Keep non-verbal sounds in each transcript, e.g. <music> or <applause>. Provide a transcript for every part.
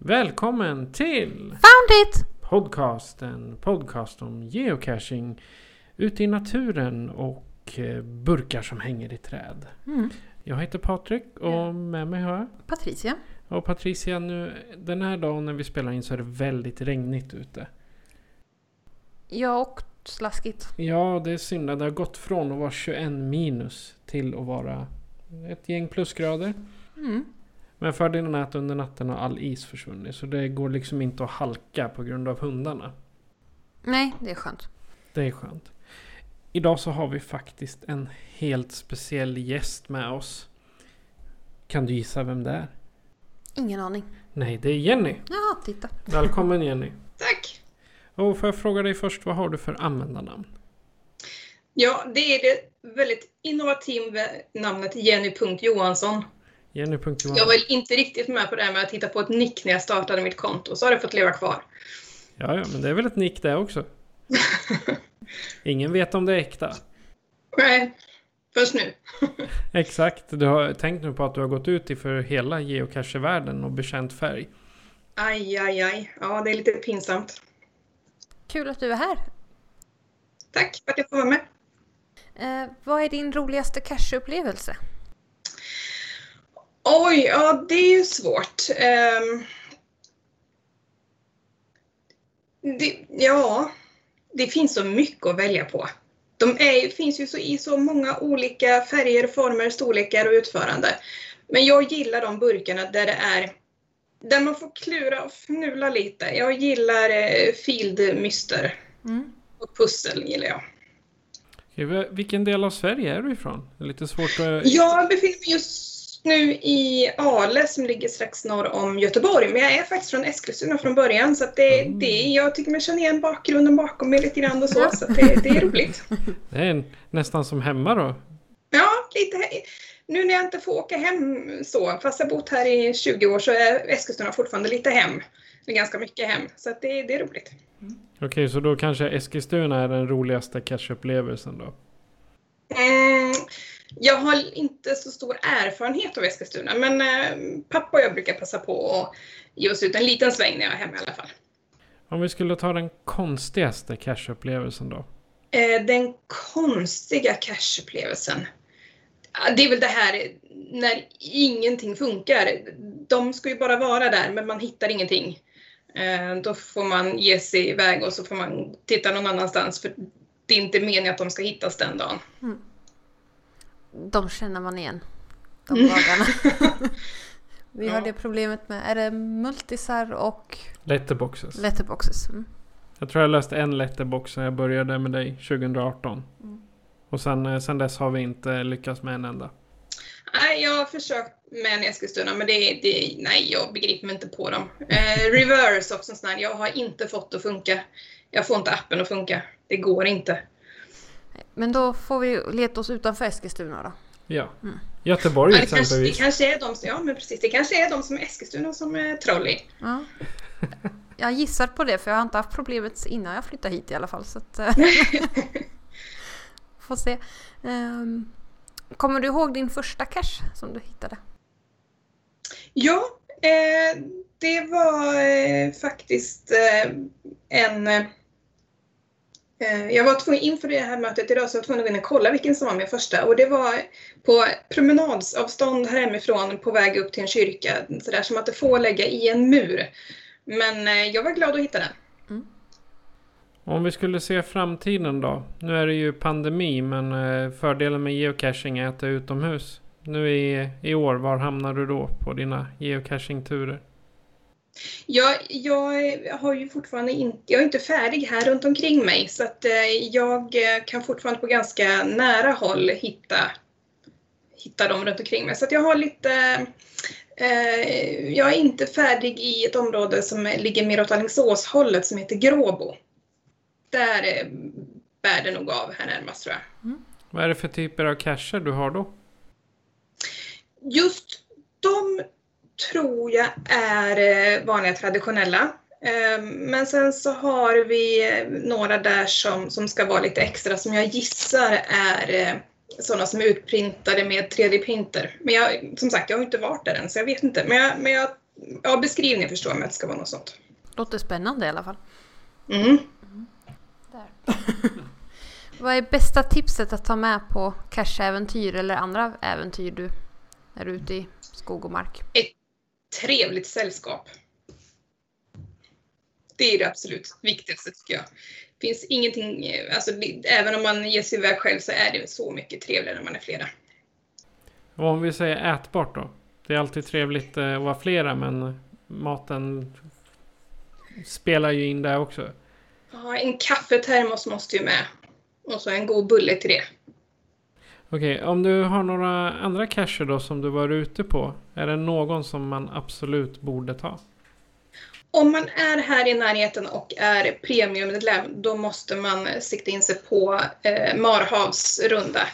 Välkommen till Found it! Podcast. En podcast om geocaching ute i naturen och eh, burkar som hänger i träd. Mm. Jag heter Patrik och med mig har jag Patricia. och Patricia nu den här dagen när vi spelar in så är det väldigt regnigt ute. Ja, och slaskigt. Ja, det är synd det har gått från att vara 21 minus till att vara ett gäng plusgrader. Mm. Men fördelen är att under natten har all is försvunnit. Så det går liksom inte att halka på grund av hundarna. Nej, det är skönt. Det är skönt. Idag så har vi faktiskt en helt speciell gäst med oss. Kan du gissa vem det är? Ingen aning. Nej, det är Jenny. Jaha, titta. Välkommen Jenny. <laughs> Tack! Och får jag fråga dig först, vad har du för användarnamn? Ja, det är det väldigt innovativa namnet Jenny.Johansson. Jag var inte riktigt med på det här med att hitta på ett nick när jag startade mitt konto, så har det fått leva kvar. Ja, ja, men det är väl ett nick det också? <laughs> Ingen vet om det är äkta. Nej, först nu. <laughs> Exakt. Du har tänkt nu på att du har gått ut i för hela geocachevärlden och bekänt färg. Aj, aj, aj. Ja, det är lite pinsamt. Kul att du är här. Tack för att jag får vara med. Eh, vad är din roligaste cache-upplevelse? Oj, ja det är ju svårt. Ehm, det, ja, det finns så mycket att välja på. De är, finns ju så, i så många olika färger, former, storlekar och utförande. Men jag gillar de burkarna där det är där man får klura och fnula lite. Jag gillar eh, field myster Mm. och pussel gillar jag. Okej, vi- vilken del av Sverige är du ifrån? Det är lite svårt att... Jag befinner mig just nu i Ale som ligger strax norr om Göteborg. Men jag är faktiskt från Eskilstuna från början. Så det, Mm. det, jag tycker mig känna igen bakgrunden bakom mig lite grann och så. Så det, det är roligt. <laughs> Det är nästan som hemma då. Ja, lite Nu när jag inte får åka hem så, fast jag bott här i 20 år så är Eskilstuna fortfarande lite hem. Det är ganska mycket hem. Så det, det är roligt. Okej, så då kanske Eskilstuna är den roligaste cacheupplevelsen då? Mm, jag har inte så stor erfarenhet av Eskilstuna men eh, pappa och jag brukar passa på att ge oss ut en liten sväng när jag är hemma i alla fall. Om vi skulle ta den konstigaste cacheupplevelsen då? Eh, den konstiga cache-upplevelsen. Ja, Det är väl det här när ingenting funkar. De ska ju bara vara där men man hittar ingenting. Eh, Då får man ge sig iväg och så får man titta någon annanstans för det är inte meningen att de ska hittas den dagen. De känner man igen. De dagarna. <laughs> Vi har Ja. det problemet med, är det multisar och Letterboxes. letterboxes? Mm. Jag tror jag läste en letterbox när jag började med dig 2018. Och sen, eh, sen dess har vi inte lyckats med en enda. Nej, jag har försökt med en Eskilstuna men det, det, nej, jag begriper mig inte på dem. Eh, reverse också sån här, jag har inte fått det att funka. Jag får inte appen att funka. Det går inte. Men då får vi leta oss utanför Eskilstuna då. Ja. Göteborg Ja, det, kanske, det exempelvis. kanske är de som, ja men precis, det kanske är de som är Eskilstuna som är troll i. Ja. <laughs> Jag gissar på det för jag har inte haft problemet innan jag flyttade hit i alla fall. Så att, eh, <laughs> <laughs> får se. Ehm, kommer du ihåg din första cache som du hittade? Ja, eh, det var eh, faktiskt eh, en... Eh, jag var tvungen, inför det här mötet idag så var jag tvungen att gå in och kolla vilken som var min första. Och det var på promenadsavstånd här hemifrån på väg upp till en kyrka. Sådär som att det får lägga i en mur. Men eh, jag var glad att hitta den. Om vi skulle se framtiden då. Nu är det ju pandemi men eh, fördelen med geocaching är att det är utomhus. Nu i, i år, var hamnar du då på dina geocaching-turer? Jag, jag har ju fortfarande inte, jag är inte färdig här runt omkring mig så att eh, jag eh, kan fortfarande på ganska nära håll hitta, hitta dem runt omkring mig. Så att jag har lite, eh, jag är inte färdig i ett område som ligger mer åt Alingsås-hållet som heter Gråbo. Där eh, bär det nog av här närmast tror jag. Vad är det för typer av cacher du har då? Just de tror jag är eh, vanliga traditionella. Eh, Men sen så har vi eh, några där som, som ska vara lite extra som jag gissar är eh, sådana som är utprintade med 3D-printer. Men jag, som sagt, jag har inte varit där än så jag vet inte. Men, jag, men jag, ja, beskrivningen förstår jag att det ska vara något sånt. Låter spännande i alla fall. Mm. Vad är bästa tipset att ta med på cache-äventyr eller andra äventyr du är ute i skog och mark? Ett trevligt sällskap. Det är det absolut viktigaste tycker jag. Det finns ingenting, eh, alltså, även om man ger sig iväg själv så är det så mycket trevligare när man är flera. Och om vi säger ätbart då? Det är alltid trevligt eh, att vara flera men maten spelar ju in där också. Ja, en kaffetermos måste ju med. Och så en god bulle till det. Okej, om du har några andra cacher då som du var ute på. Är det någon som man absolut borde ta? Om man är här i närheten och är premiummedlem då måste man sikta in sig på eh, Marhavs runda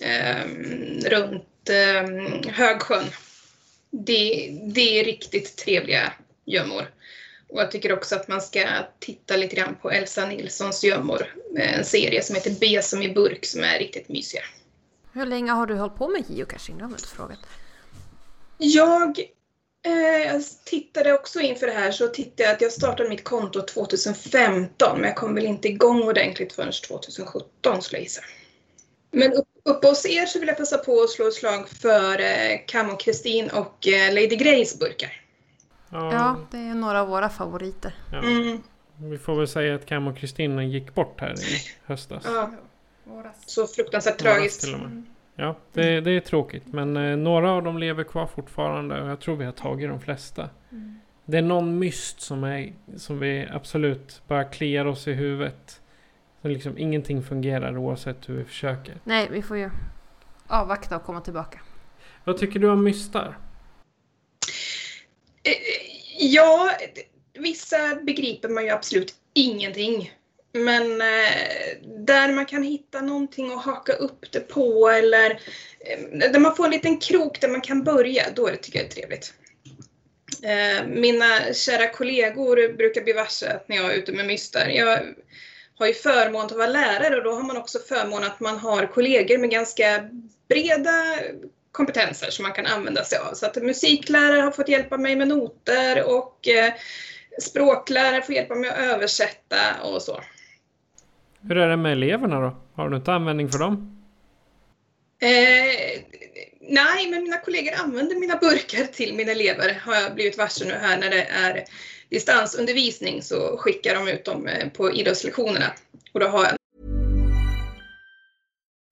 eh, runt eh, Högsjön. Det, det är riktigt trevliga gömmor. Och jag tycker också att man ska titta lite grann på Elsa Nilssons gömmor. Eh, en serie som heter B som i burk som är riktigt mysiga. Hur länge har du hållit på med geocaching? Det har jag inte frågat. Jag eh, tittade också inför det här så tittade jag att jag startade mitt konto 2015 men jag kom väl inte igång ordentligt förrän 2017 skulle jag gissa. Men upp, uppe hos er så vill jag passa på att slå ett slag för eh, Cam och Kristin och eh, Lady Greys burkar. Ja, det är några av våra favoriter. ja. Mm, Vi får väl säga att Cam och Kristina gick bort här i höstas. ja, så fruktansvärt Våras tragiskt. till och med. Ja, det, det är tråkigt. Men eh, några av dem lever kvar fortfarande och jag tror vi har tagit de flesta. Det är någon myst som, är, som vi absolut bara kliar oss i huvudet. Så liksom ingenting fungerar oavsett hur vi försöker. Nej, vi får ju avvakta och komma tillbaka. Vad tycker du om mystar? Eh, Ja, vissa begriper man ju absolut ingenting. Men eh, där man kan hitta någonting att haka upp det på eller eh, där man får en liten krok där man kan börja, då är det, tycker jag är trevligt. Eh, mina kära kollegor brukar bli varse att när jag är ute med mystar, jag har ju förmånen att vara lärare och då har man också förmånen att man har kollegor med ganska breda kompetenser som man kan använda sig av. Så att musiklärare har fått hjälpa mig med noter och eh, språklärare får hjälpa mig att översätta och så. Hur är det med eleverna då? Har du inte användning för dem? Eh, nej, men mina kollegor använder mina burkar till mina elever har jag blivit varse nu här när det är distansundervisning så skickar de ut dem eh, på idrottslektionerna. Och då har jag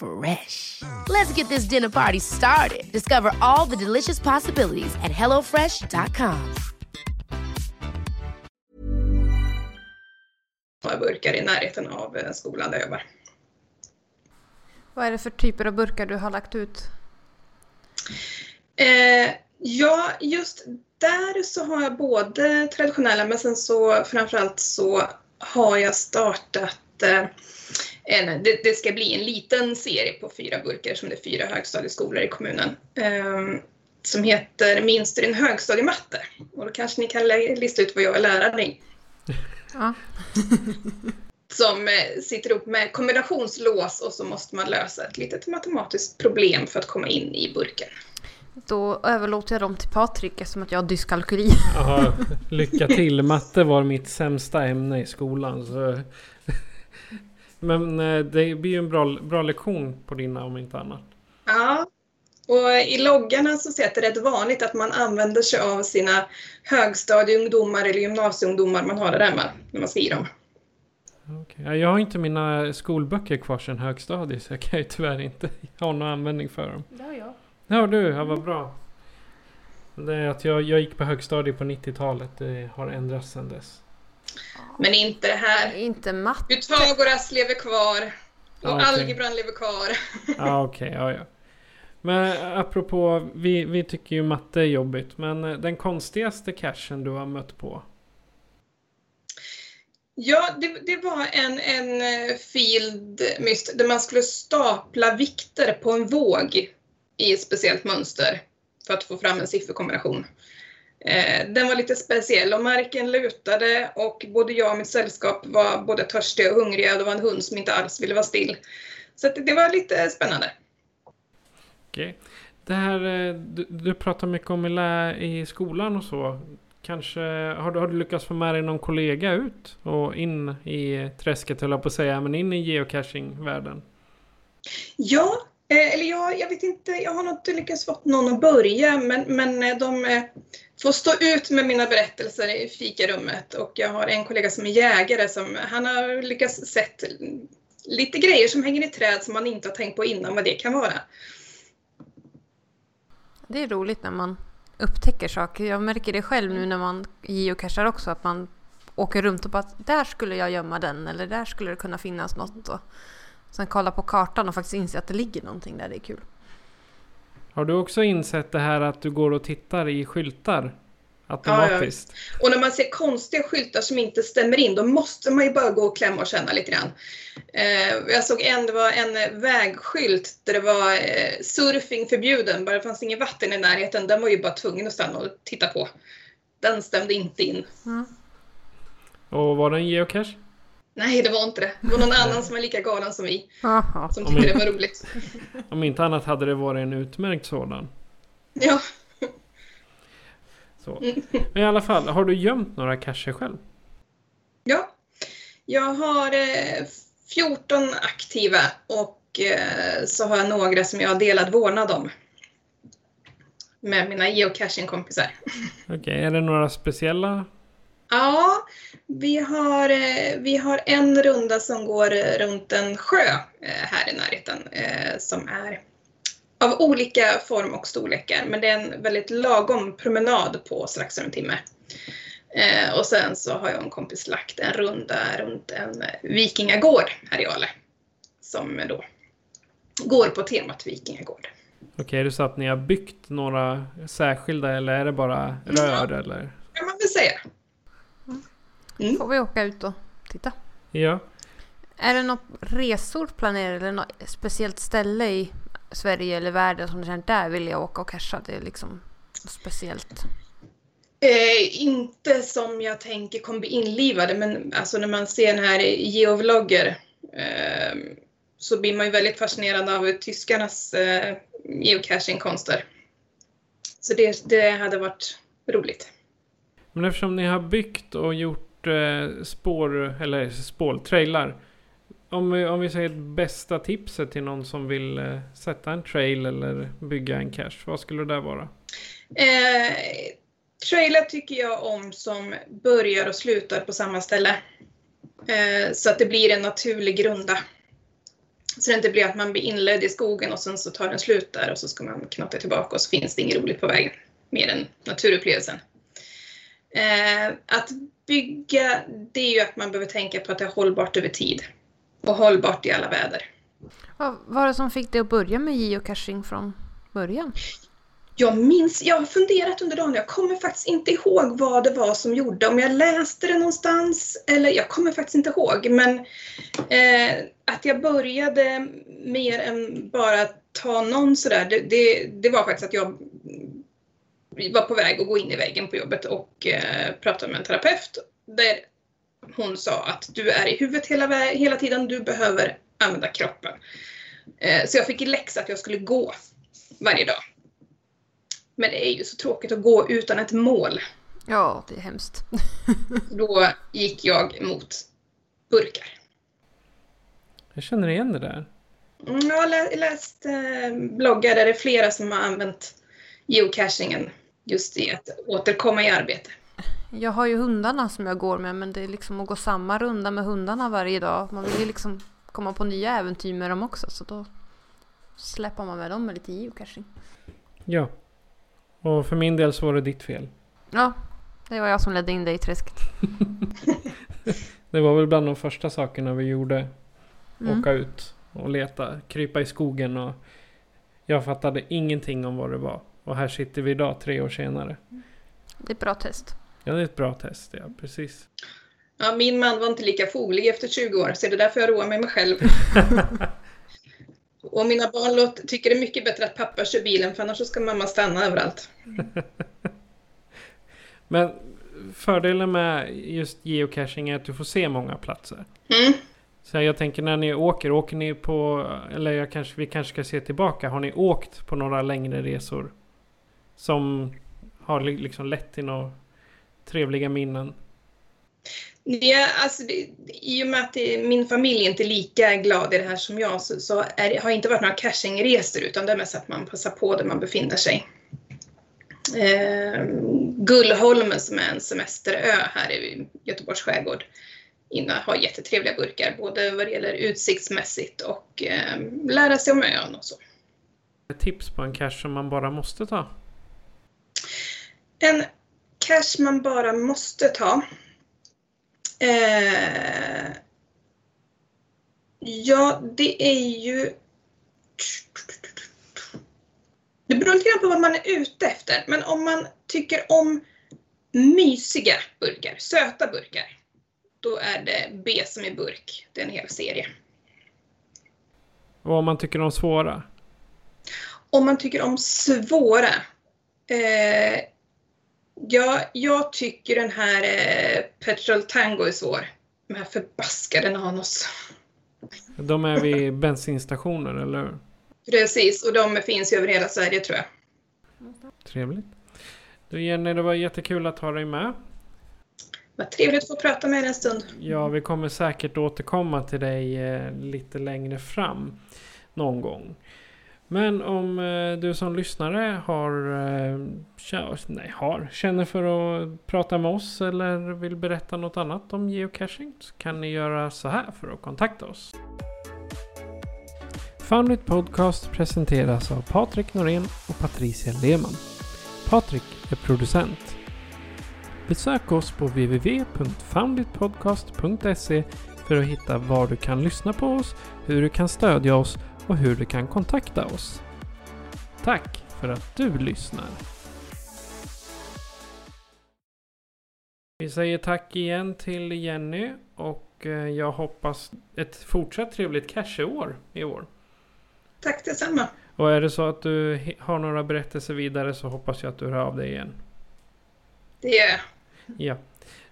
Fresh. Let's get this dinner party started. Discover all the delicious possibilities at hellofresh.com. burkar i närheten av eh, skolan där jag jobbar. Vad är det för typer av burkar du har lagt ut? Eh, ja, just där så har jag både traditionella men sen så framförallt så har jag startat eh, en, det, det, ska bli en liten serie på fyra burkar som det är fyra högstadieskolor i kommunen. Eh, som heter Minns du din högstadiematte? Och då kanske ni kan lista ut vad jag är lärare i. Ja. <laughs> som eh, sitter upp med kombinationslås och så måste man lösa ett litet matematiskt problem för att komma in i burken. Då överlåter jag dem till Patrik eftersom att jag har dyskalkyli. Aha, lycka till! Matte var mitt sämsta ämne i skolan. Så. Men eh, det blir ju en bra, bra lektion på dina om inte annat. Ja, och i loggarna så ser jag att det är rätt vanligt att man använder sig av sina högstadieungdomar eller gymnasieungdomar man har där hemma när man skriver dem. Okay. Jag har inte mina skolböcker kvar sedan högstadiet så jag kan ju tyvärr inte ha någon användning för dem. Det har jag. Ja du, ja, vad bra. Det är att jag, jag gick på högstadiet på 90-talet. Det har ändrats sedan dess. Men inte det här. Inte matte. Pythagoras lever kvar. Och ah, okay. algebran lever kvar. Ja <laughs> okej, okay, ja ja. Men apropå, vi, vi tycker ju matte är jobbigt. Men den konstigaste cashen du har mött på? Ja, det, det var en, en eh, field myst där man skulle stapla vikter på en våg i ett speciellt mönster för att få fram en sifferkombination. Eh, den var lite speciell och marken lutade och både jag och mitt sällskap var både törstiga och hungriga och det var en hund som inte alls ville vara still. Så det, var lite spännande. Okej. Det här, eh, du, du pratar mycket om i skolan och så. Kanske, har du, har du lyckats få med dig någon kollega ut och in i träsket höll jag på att säga, men in i geocaching-världen? Ja, eh, eller jag, jag vet inte, jag har nog inte lyckats få någon att börja men, men eh, de eh, får stå ut med mina berättelser i fikarummet och jag har en kollega som är jägare som han har lyckats sett lite grejer som hänger i träd som man inte har tänkt på innan vad det kan vara. Det är roligt när man upptäcker saker. Jag märker det själv nu när man geocachar också, att man åker runt och bara där skulle jag gömma den eller där skulle det kunna finnas något. Och sen kolla på kartan och faktiskt inse att det ligger någonting där, det är kul. Har du också insett det här att du går och tittar i skyltar? Automatiskt. Ja, ja. Och när man ser konstiga skyltar som inte stämmer in, då måste man ju bara gå och klämma och känna lite grann. Eh, jag såg en, det var en vägskylt där det var eh, surfing förbjuden, bara det fanns inget vatten i närheten. Den var ju bara tvungen att stanna och titta på. Den stämde inte in. Mm. Och var det en geocache? Nej, det var inte det. Det var någon annan som var lika galen som vi. Aha. Som tyckte det var roligt. <laughs> Om inte annat hade det varit en utmärkt sådan. Ja. Så. <laughs> Men i alla fall, har du gömt några cacher själv? Ja, jag har eh, 14 aktiva och eh, så har jag några som jag har delad vårdnad om. Med mina geocaching-kompisar. Okej, okay, är det några speciella? Ja, vi har, eh, vi har en runda som går runt en sjö eh, här i närheten eh, som är av olika form och storlekar, men det är en väldigt lagom promenad på strax över en timme. Eh, och sen så har jag en kompis lagt en runda runt en vikingagård här i Ale. Som då går på temat vikingagård. Okej, är det så att ni har byggt några särskilda eller är det bara rör? Ja, eller? kan man väl säga. Mm. Får vi åka ut och titta. Ja. Är det något resor planerade eller något speciellt ställe i Sverige eller världen som du känner där vill jag åka och casha? Det är liksom speciellt. Eh, inte som jag tänker kommer bli inlivade, men alltså när man ser den här geovlogger eh, så blir man ju väldigt fascinerad av tyskarnas eh, geocaching-konster. Så det, det hade varit roligt. Men eftersom ni har byggt och gjort eh, spår, eller spårtrailar om vi, om vi säger bästa tipset till någon som vill eh, sätta en trail eller bygga en cache, vad skulle det vara? Eh, trailer tycker jag om som börjar och slutar på samma ställe. Eh, så att det blir en naturlig grunda. Så det inte blir att man blir inledd i skogen och sen så tar den slut där och så ska man knata tillbaka och så finns det inget roligt på vägen. Mer än naturupplevelsen. Eh, att bygga, det är ju att man behöver tänka på att det är hållbart över tid och hållbart i alla väder. Vad var det som fick dig att börja med geocaching från början? Jag minns, jag har funderat under dagen, jag kommer faktiskt inte ihåg vad det var som gjorde, om jag läste det någonstans eller jag kommer faktiskt inte ihåg. Men eh, att jag började mer än bara ta någon sådär, det, det, det var faktiskt att jag var på väg att gå in i väggen på jobbet och eh, pratade med en terapeut där hon sa att du är i huvudet hela, hela tiden, du behöver använda kroppen. Eh, så jag fick i läxa att jag skulle gå varje dag. Men det är ju så tråkigt att gå utan ett mål. Ja, det är hemskt. <laughs> Då gick jag mot burkar. Jag känner igen det där. Mm, Jag har läst eh, bloggar där det är flera som har använt geocachingen just i att återkomma i arbete. Jag har ju hundarna som jag går med men det är liksom att gå samma runda med hundarna varje dag. Man vill ju liksom komma på nya äventyr med dem också så då släpper man med dem med lite geocaching. Ja. Och för min del så var det ditt fel. Ja, det var jag som ledde in dig i träsket. <laughs> Det var väl bland de första sakerna vi gjorde. Mm. Åka ut och leta, krypa i skogen och jag fattade ingenting om vad det var. Och här sitter vi idag, tre år senare. Det är ett bra test. Ja, det är ett bra test, ja precis. Ja, min man var inte lika foglig efter 20 år så det är därför jag roar mig med själv. <laughs> Och mina barn tycker det är mycket bättre att pappa kör bilen för annars så ska mamma stanna överallt. <laughs> Men fördelen med just geocaching är att du får se många platser. Mm. Så jag tänker när ni åker, åker ni på, eller jag kanske, vi kanske ska se tillbaka. Har ni åkt på några längre resor? Som har li- liksom lett till några trevliga minnen? Ja, alltså, det, I och med att det, min familj inte är lika glad i det här som jag så, så är, har det inte varit några cachingresor utan det är mest att man passar på där man befinner sig. Eh, Gullholmen som är en semesterö här i Göteborgs skärgård inne har jättetrevliga burkar både vad det gäller utsiktsmässigt och eh, lära sig om ön och så. Ett tips på en cache som man bara måste ta? En cash man bara måste ta. Eh, ja, det är ju... Det beror lite grann på vad man är ute efter. Men om man tycker om mysiga burkar, söta burkar, då är det B som i burk. Det är en hel serie. Och om man tycker om svåra? Om man tycker om svåra. Eh, ja, jag tycker den här eh, Petrol Tango är svår. De här förbaskade nanos. De är vid bensinstationer, eller hur? Precis, och de finns ju över hela Sverige tror jag. Trevligt. Du Jenny, det var jättekul att ha dig med. Vad trevligt att få prata med er en stund. Ja, vi kommer säkert återkomma till dig eh, lite längre fram. Någon gång. Men om eh, du som lyssnare har, eh, nej, har, känner för att prata med oss eller vill berätta något annat om geocaching så kan ni göra så här för att kontakta oss. Foundit Podcast presenteras av Patrik Norén och Patricia Lehmann. Patrik är producent. Besök oss på www.founditpodcast.se för att hitta var du kan lyssna på oss, hur du kan stödja oss och hur du kan kontakta oss. Tack för att du lyssnar. Vi säger tack igen till Jenny och eh, jag hoppas ett fortsatt trevligt casheår i år. Tack detsamma. Och är det så att du har några berättelser vidare så hoppas jag att du hör av dig igen. Det gör jag. Ja.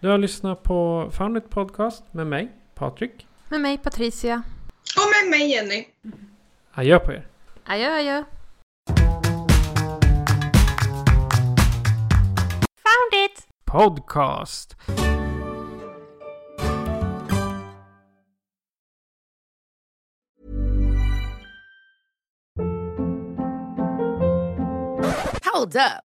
Du har lyssnat på Foundit Podcast med mig, Patrik. Med mig Patricia. Och med mig Jenny. Adjö på er. Adjö adjö. Podcast. Hold up.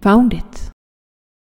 found it.